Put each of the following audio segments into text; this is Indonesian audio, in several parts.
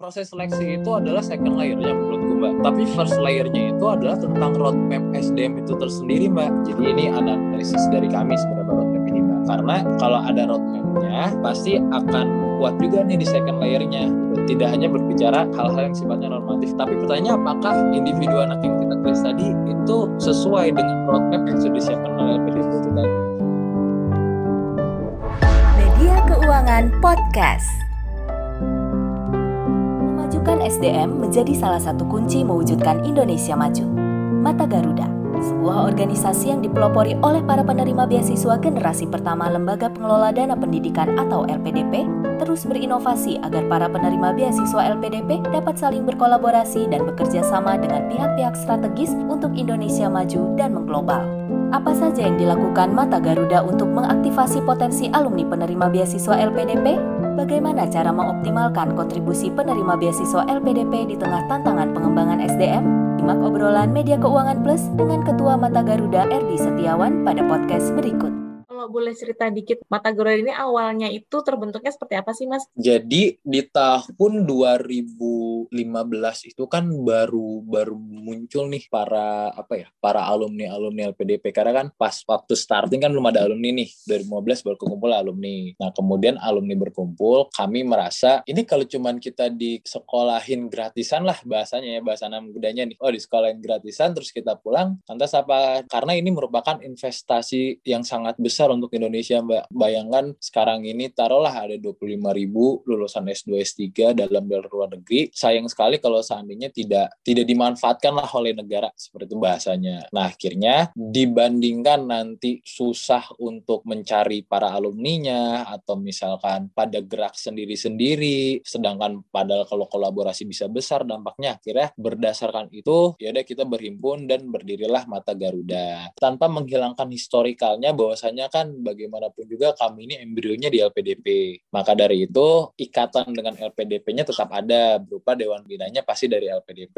proses seleksi itu adalah second layernya menurutku mbak. Tapi first layernya itu adalah tentang roadmap SDM itu tersendiri mbak. Jadi ini analisis dari kami sebenarnya roadmap ini mbak. Karena kalau ada roadmapnya pasti akan kuat juga nih di second layernya. Tidak hanya berbicara hal-hal yang sifatnya normatif tapi pertanyaannya apakah individu anak yang kita tulis tadi itu sesuai dengan roadmap yang sudah disiapkan oleh LPDP itu tadi? Media Keuangan Podcast. SDM menjadi salah satu kunci mewujudkan Indonesia maju. Mata Garuda, sebuah organisasi yang dipelopori oleh para penerima beasiswa generasi pertama Lembaga Pengelola Dana Pendidikan atau LPDP, terus berinovasi agar para penerima beasiswa LPDP dapat saling berkolaborasi dan bekerja sama dengan pihak-pihak strategis untuk Indonesia maju dan mengglobal. Apa saja yang dilakukan Mata Garuda untuk mengaktifasi potensi alumni penerima beasiswa LPDP? Bagaimana cara mengoptimalkan kontribusi penerima beasiswa LPDP di tengah tantangan pengembangan SDM? Simak obrolan Media Keuangan Plus dengan Ketua Mata Garuda Erdi Setiawan pada podcast berikut. Kalau boleh cerita dikit, Mata Garuda ini awalnya itu terbentuknya seperti apa sih, Mas? Jadi di tahun 2015 itu kan baru baru muncul nih para apa ya para alumni alumni LPDP karena kan pas waktu starting kan belum ada alumni nih 2015 baru kumpul alumni. Nah kemudian alumni berkumpul, kami merasa ini kalau cuman kita di sekolahin gratisan lah bahasanya ya bahasa anak mudanya nih. Oh di sekolahin gratisan terus kita pulang, lantas apa? Karena ini merupakan investasi yang sangat besar untuk Indonesia Mbak. Bayangkan sekarang ini taruhlah ada 25 ribu lulusan S2 S3 dalam luar negeri. Sayang sekali kalau seandainya tidak tidak dimanfaatkan lah oleh negara seperti itu bahasanya. Nah akhirnya dibandingkan nanti susah untuk mencari para alumninya atau misalkan pada gerak sendiri-sendiri, sedangkan padahal kalau kolaborasi bisa besar dampaknya akhirnya berdasarkan itu ya udah kita berhimpun dan berdirilah Mata Garuda tanpa menghilangkan historikalnya bahwasanya kan bagaimanapun juga kami ini embrionya di LPDP. Maka dari itu ikatan dengan LPDP-nya tetap ada berupa dewan binanya pasti dari LPDP.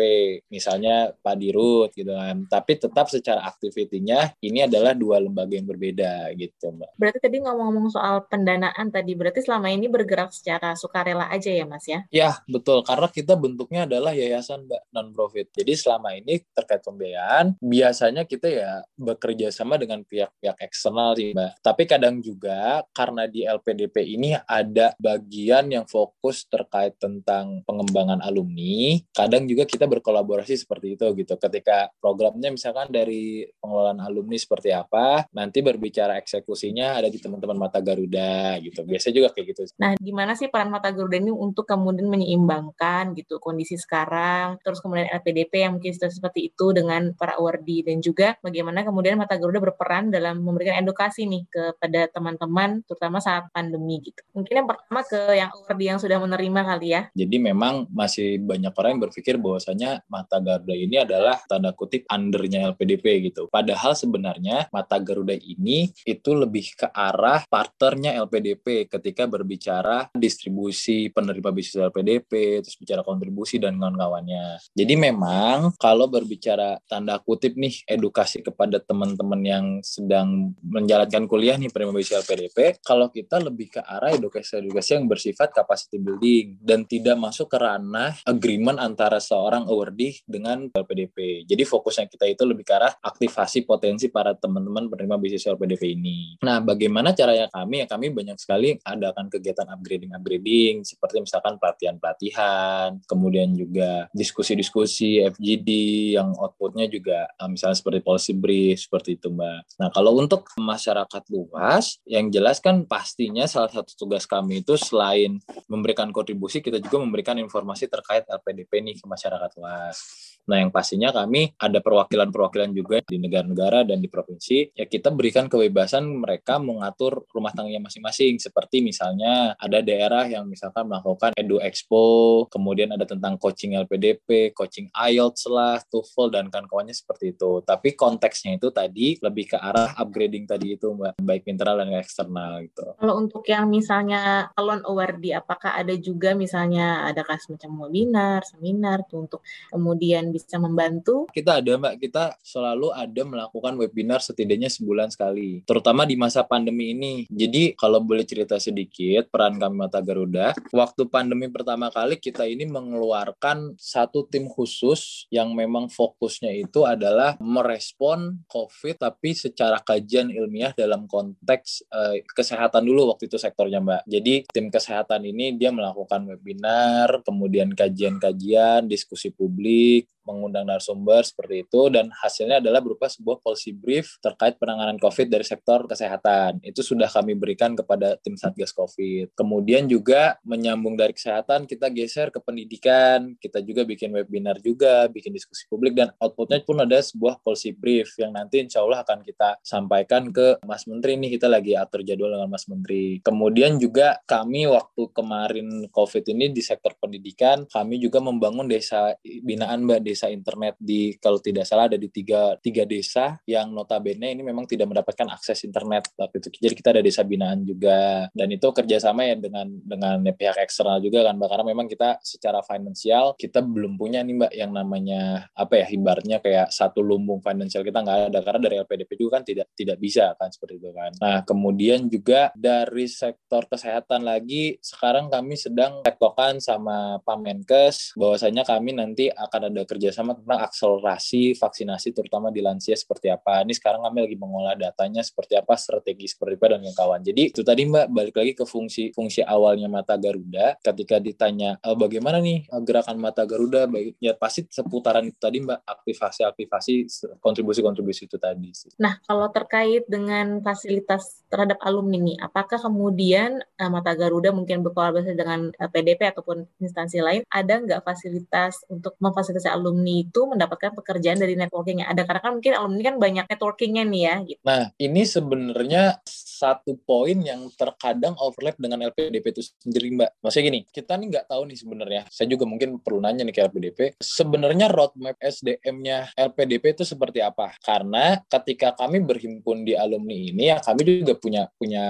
Misalnya Pak Dirut gitu kan. Tapi tetap secara aktivitinya ini adalah dua lembaga yang berbeda gitu, Mbak. Berarti tadi ngomong-ngomong soal pendanaan tadi, berarti selama ini bergerak secara sukarela aja ya, Mas ya? Ya, betul. Karena kita bentuknya adalah yayasan, Mbak, non-profit. Jadi selama ini terkait pembiayaan, biasanya kita ya bekerja sama dengan pihak-pihak eksternal sih, Mbak. Tapi kadang juga karena di LPDP ini ada bagian yang fokus terkait tentang pengembangan alumni, kadang juga kita berkolaborasi seperti itu gitu. Ketika programnya misalkan dari pengelolaan alumni seperti apa, nanti berbicara eksekusinya ada di teman-teman Mata Garuda gitu. Biasanya juga kayak gitu. Nah, gimana sih peran Mata Garuda ini untuk kemudian menyeimbangkan gitu kondisi sekarang, terus kemudian LPDP yang mungkin sudah seperti itu dengan para awardee dan juga bagaimana kemudian Mata Garuda berperan dalam memberikan edukasi nih kepada teman-teman terutama saat pandemi gitu. Mungkin yang pertama ke yang awardee yang sudah menerima kali ya. Jadi memang masih banyak orang yang berpikir bahwasanya Mata Garuda ini adalah tanda kutip undernya LPDP gitu. Padahal sebenarnya Mata Garuda ini itu lebih ke arah partnernya LPDP ketika berbicara distribusi penerima bisnis LPDP, terus bicara kontribusi dan kawan-kawannya. Jadi memang kalau berbicara tanda kutip nih edukasi kepada teman-teman yang sedang menjalankan kuliah nih bisnis LPDP, kalau kita lebih ke arah edukasi-edukasi yang bersifat capacity building dan tidak masuk ke ranah agreement antara seorang awardee dengan LPDP. Jadi fokusnya kita itu lebih ke arah aktivasi potensi para teman-teman penerima bisnis LPDP ini. Nah, bagaimana caranya kami? Ya kami banyak sekali adakan kegiatan upgrading-upgrading seperti misalkan pelatihan-pelatihan, kemudian juga diskusi-diskusi FGD yang outputnya juga eh, misalnya seperti policy brief seperti itu Mbak. Nah, kalau untuk masyarakat luas, yang jelas kan pastinya salah satu tugas kami itu selain memberikan kontribusi, kita juga memberikan informasi terkait LPDP nih ke masyarakat luas. Nah, yang pastinya kami ada perwakilan-perwakilan juga di negara-negara dan di provinsi. Ya kita berikan kebebasan mereka mengatur rumah tangganya masing-masing. Seperti misalnya ada daerah yang misalkan melakukan Edu Expo, kemudian ada tentang coaching LPDP, coaching IELTS lah, TOEFL dan kawan-kawannya seperti itu. Tapi konteksnya itu tadi lebih ke arah upgrading tadi itu, baik internal dan eksternal gitu. Kalau untuk yang misalnya calon awardee, apakah ada juga misalnya ada semacam webinar, seminar tuh untuk kemudian bisa membantu? Kita ada Mbak, kita selalu ada melakukan webinar setidaknya sebulan sekali, terutama di masa pandemi ini. Jadi kalau boleh cerita sedikit peran kami Mata Garuda, waktu pandemi pertama kali kita ini mengeluarkan satu tim khusus yang memang fokusnya itu adalah merespon COVID tapi secara kajian ilmiah dalam konteks eh, kesehatan dulu waktu itu sektornya Mbak. Jadi tim kesehatan ini dia melakukan webinar, kemudian kajian-kajian, diskusi publik, mengundang narasumber seperti itu dan hasilnya adalah berupa sebuah policy brief terkait penanganan COVID dari sektor kesehatan. Itu sudah kami berikan kepada tim Satgas COVID. Kemudian juga menyambung dari kesehatan kita geser ke pendidikan, kita juga bikin webinar juga, bikin diskusi publik dan outputnya pun ada sebuah policy brief yang nanti insya Allah akan kita sampaikan ke Mas Menteri nih kita lagi atur jadwal dengan Mas Menteri. Kemudian juga kami waktu kemarin COVID ini di sektor pendidikan kami juga membangun desa binaan Mbak desa internet di kalau tidak salah ada di tiga, tiga desa yang notabene ini memang tidak mendapatkan akses internet tapi itu. Jadi kita ada desa binaan juga. Dan itu kerjasama ya dengan dengan pihak eksternal juga kan mbak. Karena memang kita secara finansial kita belum punya nih mbak yang namanya apa ya hibarnya kayak satu lumbung finansial kita nggak ada. Karena dari LPDP juga kan tidak tidak bisa kan seperti itu kan. Nah kemudian juga dari sektor kesehatan lagi sekarang kami sedang tektokan sama Pamenkes. Bahwasanya kami nanti akan ada kerja kerjasama tentang akselerasi vaksinasi terutama di lansia seperti apa. Ini sekarang kami lagi mengolah datanya seperti apa, strategi seperti apa dan kawan. Jadi itu tadi Mbak balik lagi ke fungsi fungsi awalnya mata Garuda ketika ditanya e, bagaimana nih eh, gerakan mata Garuda ya pasti seputaran itu tadi Mbak aktivasi-aktivasi kontribusi-kontribusi itu tadi sih. Nah, kalau terkait dengan fasilitas terhadap alumni nih, apakah kemudian uh, mata Garuda mungkin berkolaborasi dengan PDP ataupun instansi lain ada nggak fasilitas untuk memfasilitasi alumni alumni itu mendapatkan pekerjaan dari networking yang ada karena kan mungkin alumni kan banyak networkingnya nih ya gitu. Nah ini sebenarnya satu poin yang terkadang overlap dengan LPDP itu sendiri mbak. Maksudnya gini, kita nih nggak tahu nih sebenarnya. Saya juga mungkin perlu nanya nih ke LPDP. Sebenarnya roadmap SDM-nya LPDP itu seperti apa? Karena ketika kami berhimpun di alumni ini ya kami juga punya punya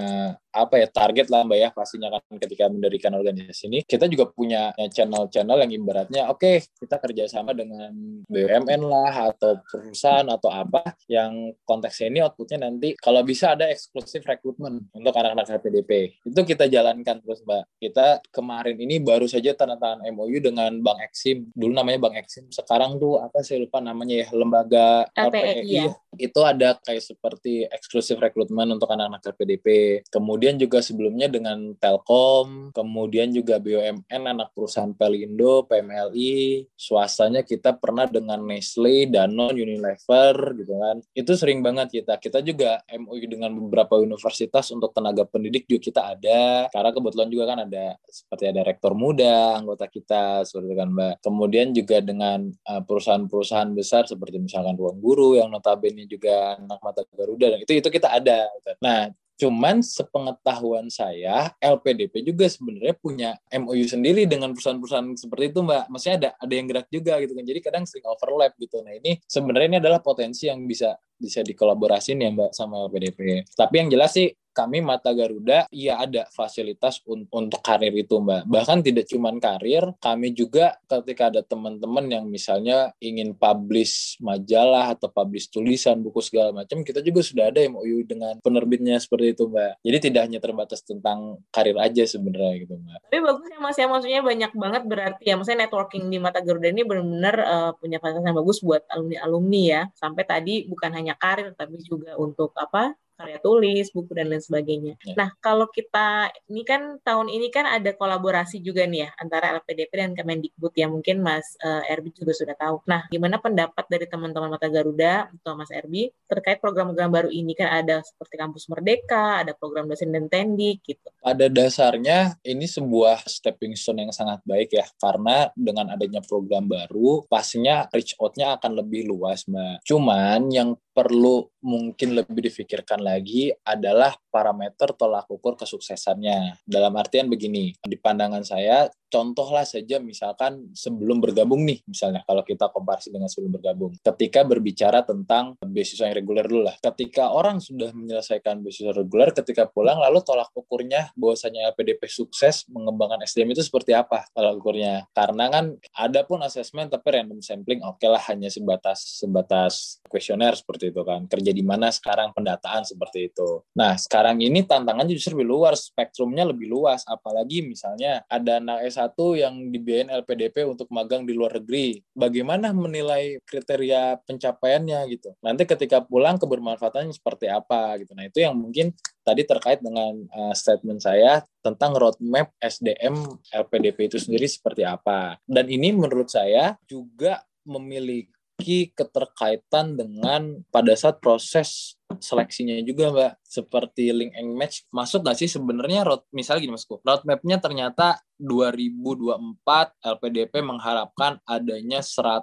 apa ya target lah mbak ya pastinya kan ketika mendirikan organisasi ini kita juga punya channel-channel yang ibaratnya oke okay, kita kerjasama dengan BUMN lah atau perusahaan atau apa yang konteksnya ini outputnya nanti kalau bisa ada eksklusif rekrutmen untuk anak-anak HPDP itu kita jalankan terus mbak. Kita kemarin ini baru saja tanda tangan MOU dengan Bank Eksim. Dulu namanya Bank Eksim sekarang tuh apa saya lupa namanya ya lembaga LPEI ya. itu ada kayak seperti eksklusif rekrutmen untuk anak-anak HPDP kemudian kemudian juga sebelumnya dengan Telkom, kemudian juga BUMN, anak perusahaan Pelindo, PMLI, swastanya kita pernah dengan Nestle, Danone, Unilever gitu kan. Itu sering banget kita. Kita juga MOU dengan beberapa universitas untuk tenaga pendidik juga kita ada. Karena kebetulan juga kan ada seperti ada rektor muda anggota kita seperti kan Mbak. Kemudian juga dengan uh, perusahaan-perusahaan besar seperti misalkan Ruang Guru yang notabene juga anak mata Garuda dan itu itu kita ada. Nah, Cuman sepengetahuan saya, LPDP juga sebenarnya punya MOU sendiri dengan perusahaan-perusahaan seperti itu, Mbak. Maksudnya ada ada yang gerak juga gitu kan. Jadi kadang sering overlap gitu. Nah, ini sebenarnya ini adalah potensi yang bisa bisa dikolaborasiin ya, Mbak, sama LPDP. Tapi yang jelas sih kami Mata Garuda ya ada fasilitas un untuk karir itu Mbak. Bahkan tidak cuma karir, kami juga ketika ada teman-teman yang misalnya ingin publish majalah atau publish tulisan, buku segala macam, kita juga sudah ada MOU dengan penerbitnya seperti itu Mbak. Jadi tidak hanya terbatas tentang karir aja sebenarnya gitu Mbak. Tapi bagus ya Mas ya, maksudnya banyak banget berarti ya, maksudnya networking di Mata Garuda ini benar-benar uh, punya fasilitas yang bagus buat alumni-alumni ya. Sampai tadi bukan hanya karir tapi juga untuk apa karya tulis, buku dan lain sebagainya. Ya. Nah, kalau kita ini kan tahun ini kan ada kolaborasi juga nih ya antara LPDP dan Kemendikbud ya mungkin Mas uh, Erbi juga sudah tahu. Nah, gimana pendapat dari teman-teman Mata Garuda atau Mas Erbi terkait program-program baru ini kan ada seperti Kampus Merdeka, ada program dosen dan tendik gitu. Pada dasarnya ini sebuah stepping stone yang sangat baik ya karena dengan adanya program baru pastinya reach out-nya akan lebih luas, Mbak. Cuman yang perlu mungkin lebih difikirkan lagi adalah parameter tolak ukur kesuksesannya. Dalam artian begini, di pandangan saya contoh lah saja misalkan sebelum bergabung nih misalnya kalau kita komparasi dengan sebelum bergabung. Ketika berbicara tentang beasiswa yang reguler dulu lah. Ketika orang sudah menyelesaikan beasiswa reguler ketika pulang lalu tolak ukurnya bahwasanya LPDP sukses mengembangkan SDM itu seperti apa tolak ukurnya? Karena kan ada pun asesmen tapi random sampling oke okay lah hanya sebatas sebatas kuesioner seperti itu kan. Kerja di mana sekarang pendataan seperti itu. Nah sekarang ini tantangannya justru lebih luas spektrumnya lebih luas. Apalagi misalnya ada anak S1 yang dibiayain LPDP untuk magang di luar negeri. Bagaimana menilai kriteria pencapaiannya gitu? Nanti ketika pulang kebermanfaatannya seperti apa gitu. Nah itu yang mungkin tadi terkait dengan uh, statement saya tentang roadmap SDM LPDP itu sendiri seperti apa. Dan ini menurut saya juga memiliki keterkaitan dengan pada saat proses seleksinya juga mbak seperti link and match. Masuk nggak sih sebenarnya road misalnya gini masku roadmapnya ternyata 2024 LPDP mengharapkan adanya 100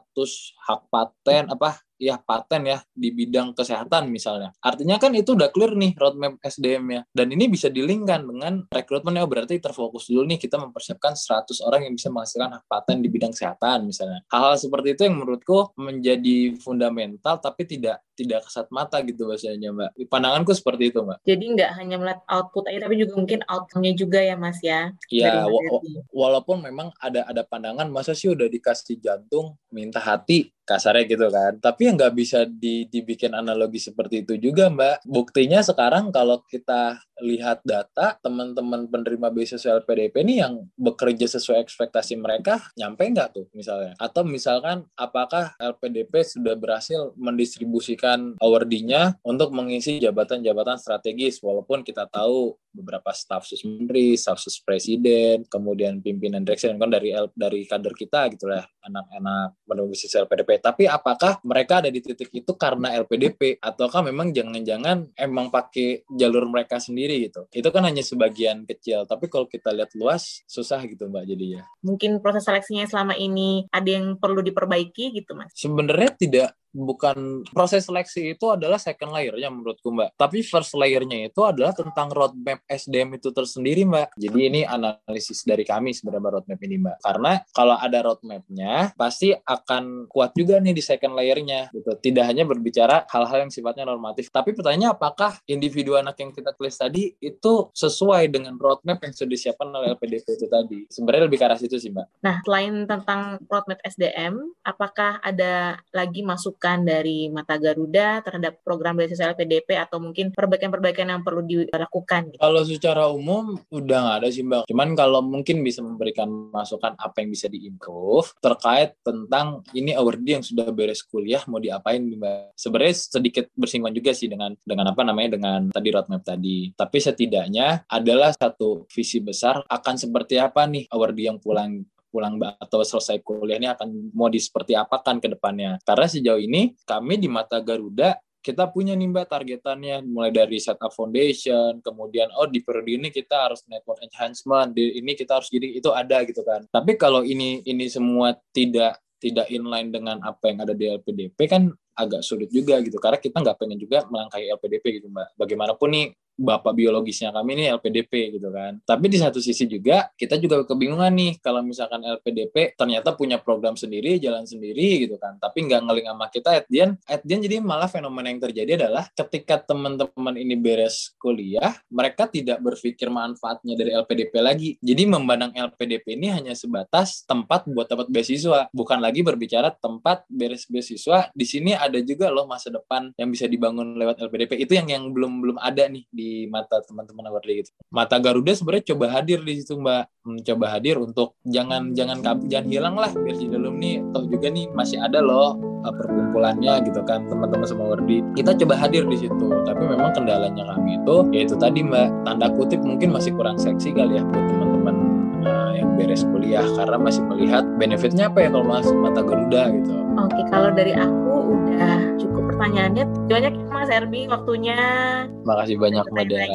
hak paten apa ya paten ya di bidang kesehatan misalnya. Artinya kan itu udah clear nih roadmap SDM ya. Dan ini bisa dilingkan dengan rekrutmen ya berarti terfokus dulu nih kita mempersiapkan 100 orang yang bisa menghasilkan hak paten di bidang kesehatan misalnya. Hal-hal seperti itu yang menurutku menjadi fundamental tapi tidak tidak kesat mata gitu bahasanya Mbak. Pandanganku seperti itu Mbak. Jadi nggak hanya melihat output aja tapi juga mungkin outcome-nya juga ya Mas ya. Iya, walaupun memang ada ada pandangan masa sih udah dikasih jantung minta hati kasarnya gitu kan. Tapi yang nggak bisa di, dibikin analogi seperti itu juga Mbak. Buktinya sekarang kalau kita lihat data teman-teman penerima beasiswa LPDP ini yang bekerja sesuai ekspektasi mereka nyampe nggak tuh misalnya? Atau misalkan apakah LPDP sudah berhasil mendistribusikan awardee-nya untuk mengisi jabatan-jabatan strategis? Walaupun kita tahu beberapa staf sus menteri, staf sus presiden, kemudian pimpinan direksi kan dari dari kader kita gitu lah anak-anak penerima beasiswa LPDP tapi apakah mereka ada di titik itu karena LPDP ataukah memang jangan-jangan emang pakai jalur mereka sendiri gitu. Itu kan hanya sebagian kecil tapi kalau kita lihat luas susah gitu mbak jadinya. Mungkin proses seleksinya selama ini ada yang perlu diperbaiki gitu mas? Sebenarnya tidak bukan proses seleksi itu adalah second layernya menurutku mbak. Tapi first layernya itu adalah tentang roadmap SDM itu tersendiri mbak. Jadi ini analisis dari kami sebenarnya roadmap ini mbak. Karena kalau ada roadmapnya pasti akan kuat juga nih di second layernya gitu. Tidak hanya berbicara hal-hal yang sifatnya normatif. Tapi pertanyaannya apakah individu anak yang kita tulis tadi itu sesuai dengan roadmap yang sudah disiapkan oleh LPDP itu tadi? Sebenarnya lebih ke arah situ sih mbak. Nah selain tentang roadmap SDM apakah ada lagi masuk masukan dari Mata Garuda terhadap program beasiswa LPDP atau mungkin perbaikan-perbaikan yang perlu dilakukan? Gitu? Kalau secara umum udah nggak ada sih Mbak. Cuman kalau mungkin bisa memberikan masukan apa yang bisa diimprove terkait tentang ini awardee yang sudah beres kuliah mau diapain Mbak. Sebenarnya sedikit bersinggungan juga sih dengan dengan apa namanya dengan tadi roadmap tadi. Tapi setidaknya adalah satu visi besar akan seperti apa nih awardee yang pulang pulang atau selesai kuliah ini akan mau di seperti apa kan ke depannya. Karena sejauh ini kami di mata Garuda kita punya nih mbak targetannya mulai dari setup foundation kemudian oh di periode ini kita harus network enhancement di ini kita harus gini itu ada gitu kan tapi kalau ini ini semua tidak tidak inline dengan apa yang ada di LPDP kan agak sulit juga gitu karena kita nggak pengen juga melangkahi LPDP gitu mbak bagaimanapun nih bapak biologisnya kami ini LPDP gitu kan. Tapi di satu sisi juga kita juga kebingungan nih kalau misalkan LPDP ternyata punya program sendiri, jalan sendiri gitu kan. Tapi nggak ngeling sama kita at the end, jadi malah fenomena yang terjadi adalah ketika teman-teman ini beres kuliah, mereka tidak berpikir manfaatnya dari LPDP lagi. Jadi memandang LPDP ini hanya sebatas tempat buat dapat beasiswa, bukan lagi berbicara tempat beres beasiswa. Di sini ada juga loh masa depan yang bisa dibangun lewat LPDP. Itu yang yang belum belum ada nih di mata teman-teman awardee gitu. Mata Garuda sebenarnya coba hadir di situ Mbak, hmm, hadir untuk jangan jangan jangan hilang lah biar di dalam nih toh juga nih masih ada loh uh, perkumpulannya gitu kan teman-teman semua wardi kita coba hadir di situ tapi memang kendalanya kami itu yaitu tadi mbak tanda kutip mungkin masih kurang seksi kali ya buat teman-teman uh, yang beres kuliah karena masih melihat benefitnya apa ya kalau masuk mata Garuda gitu. Oke kalau dari aku udah cukup pertanyaannya. Banyak Mas Erbi waktunya. Makasih banyak Mbak Dara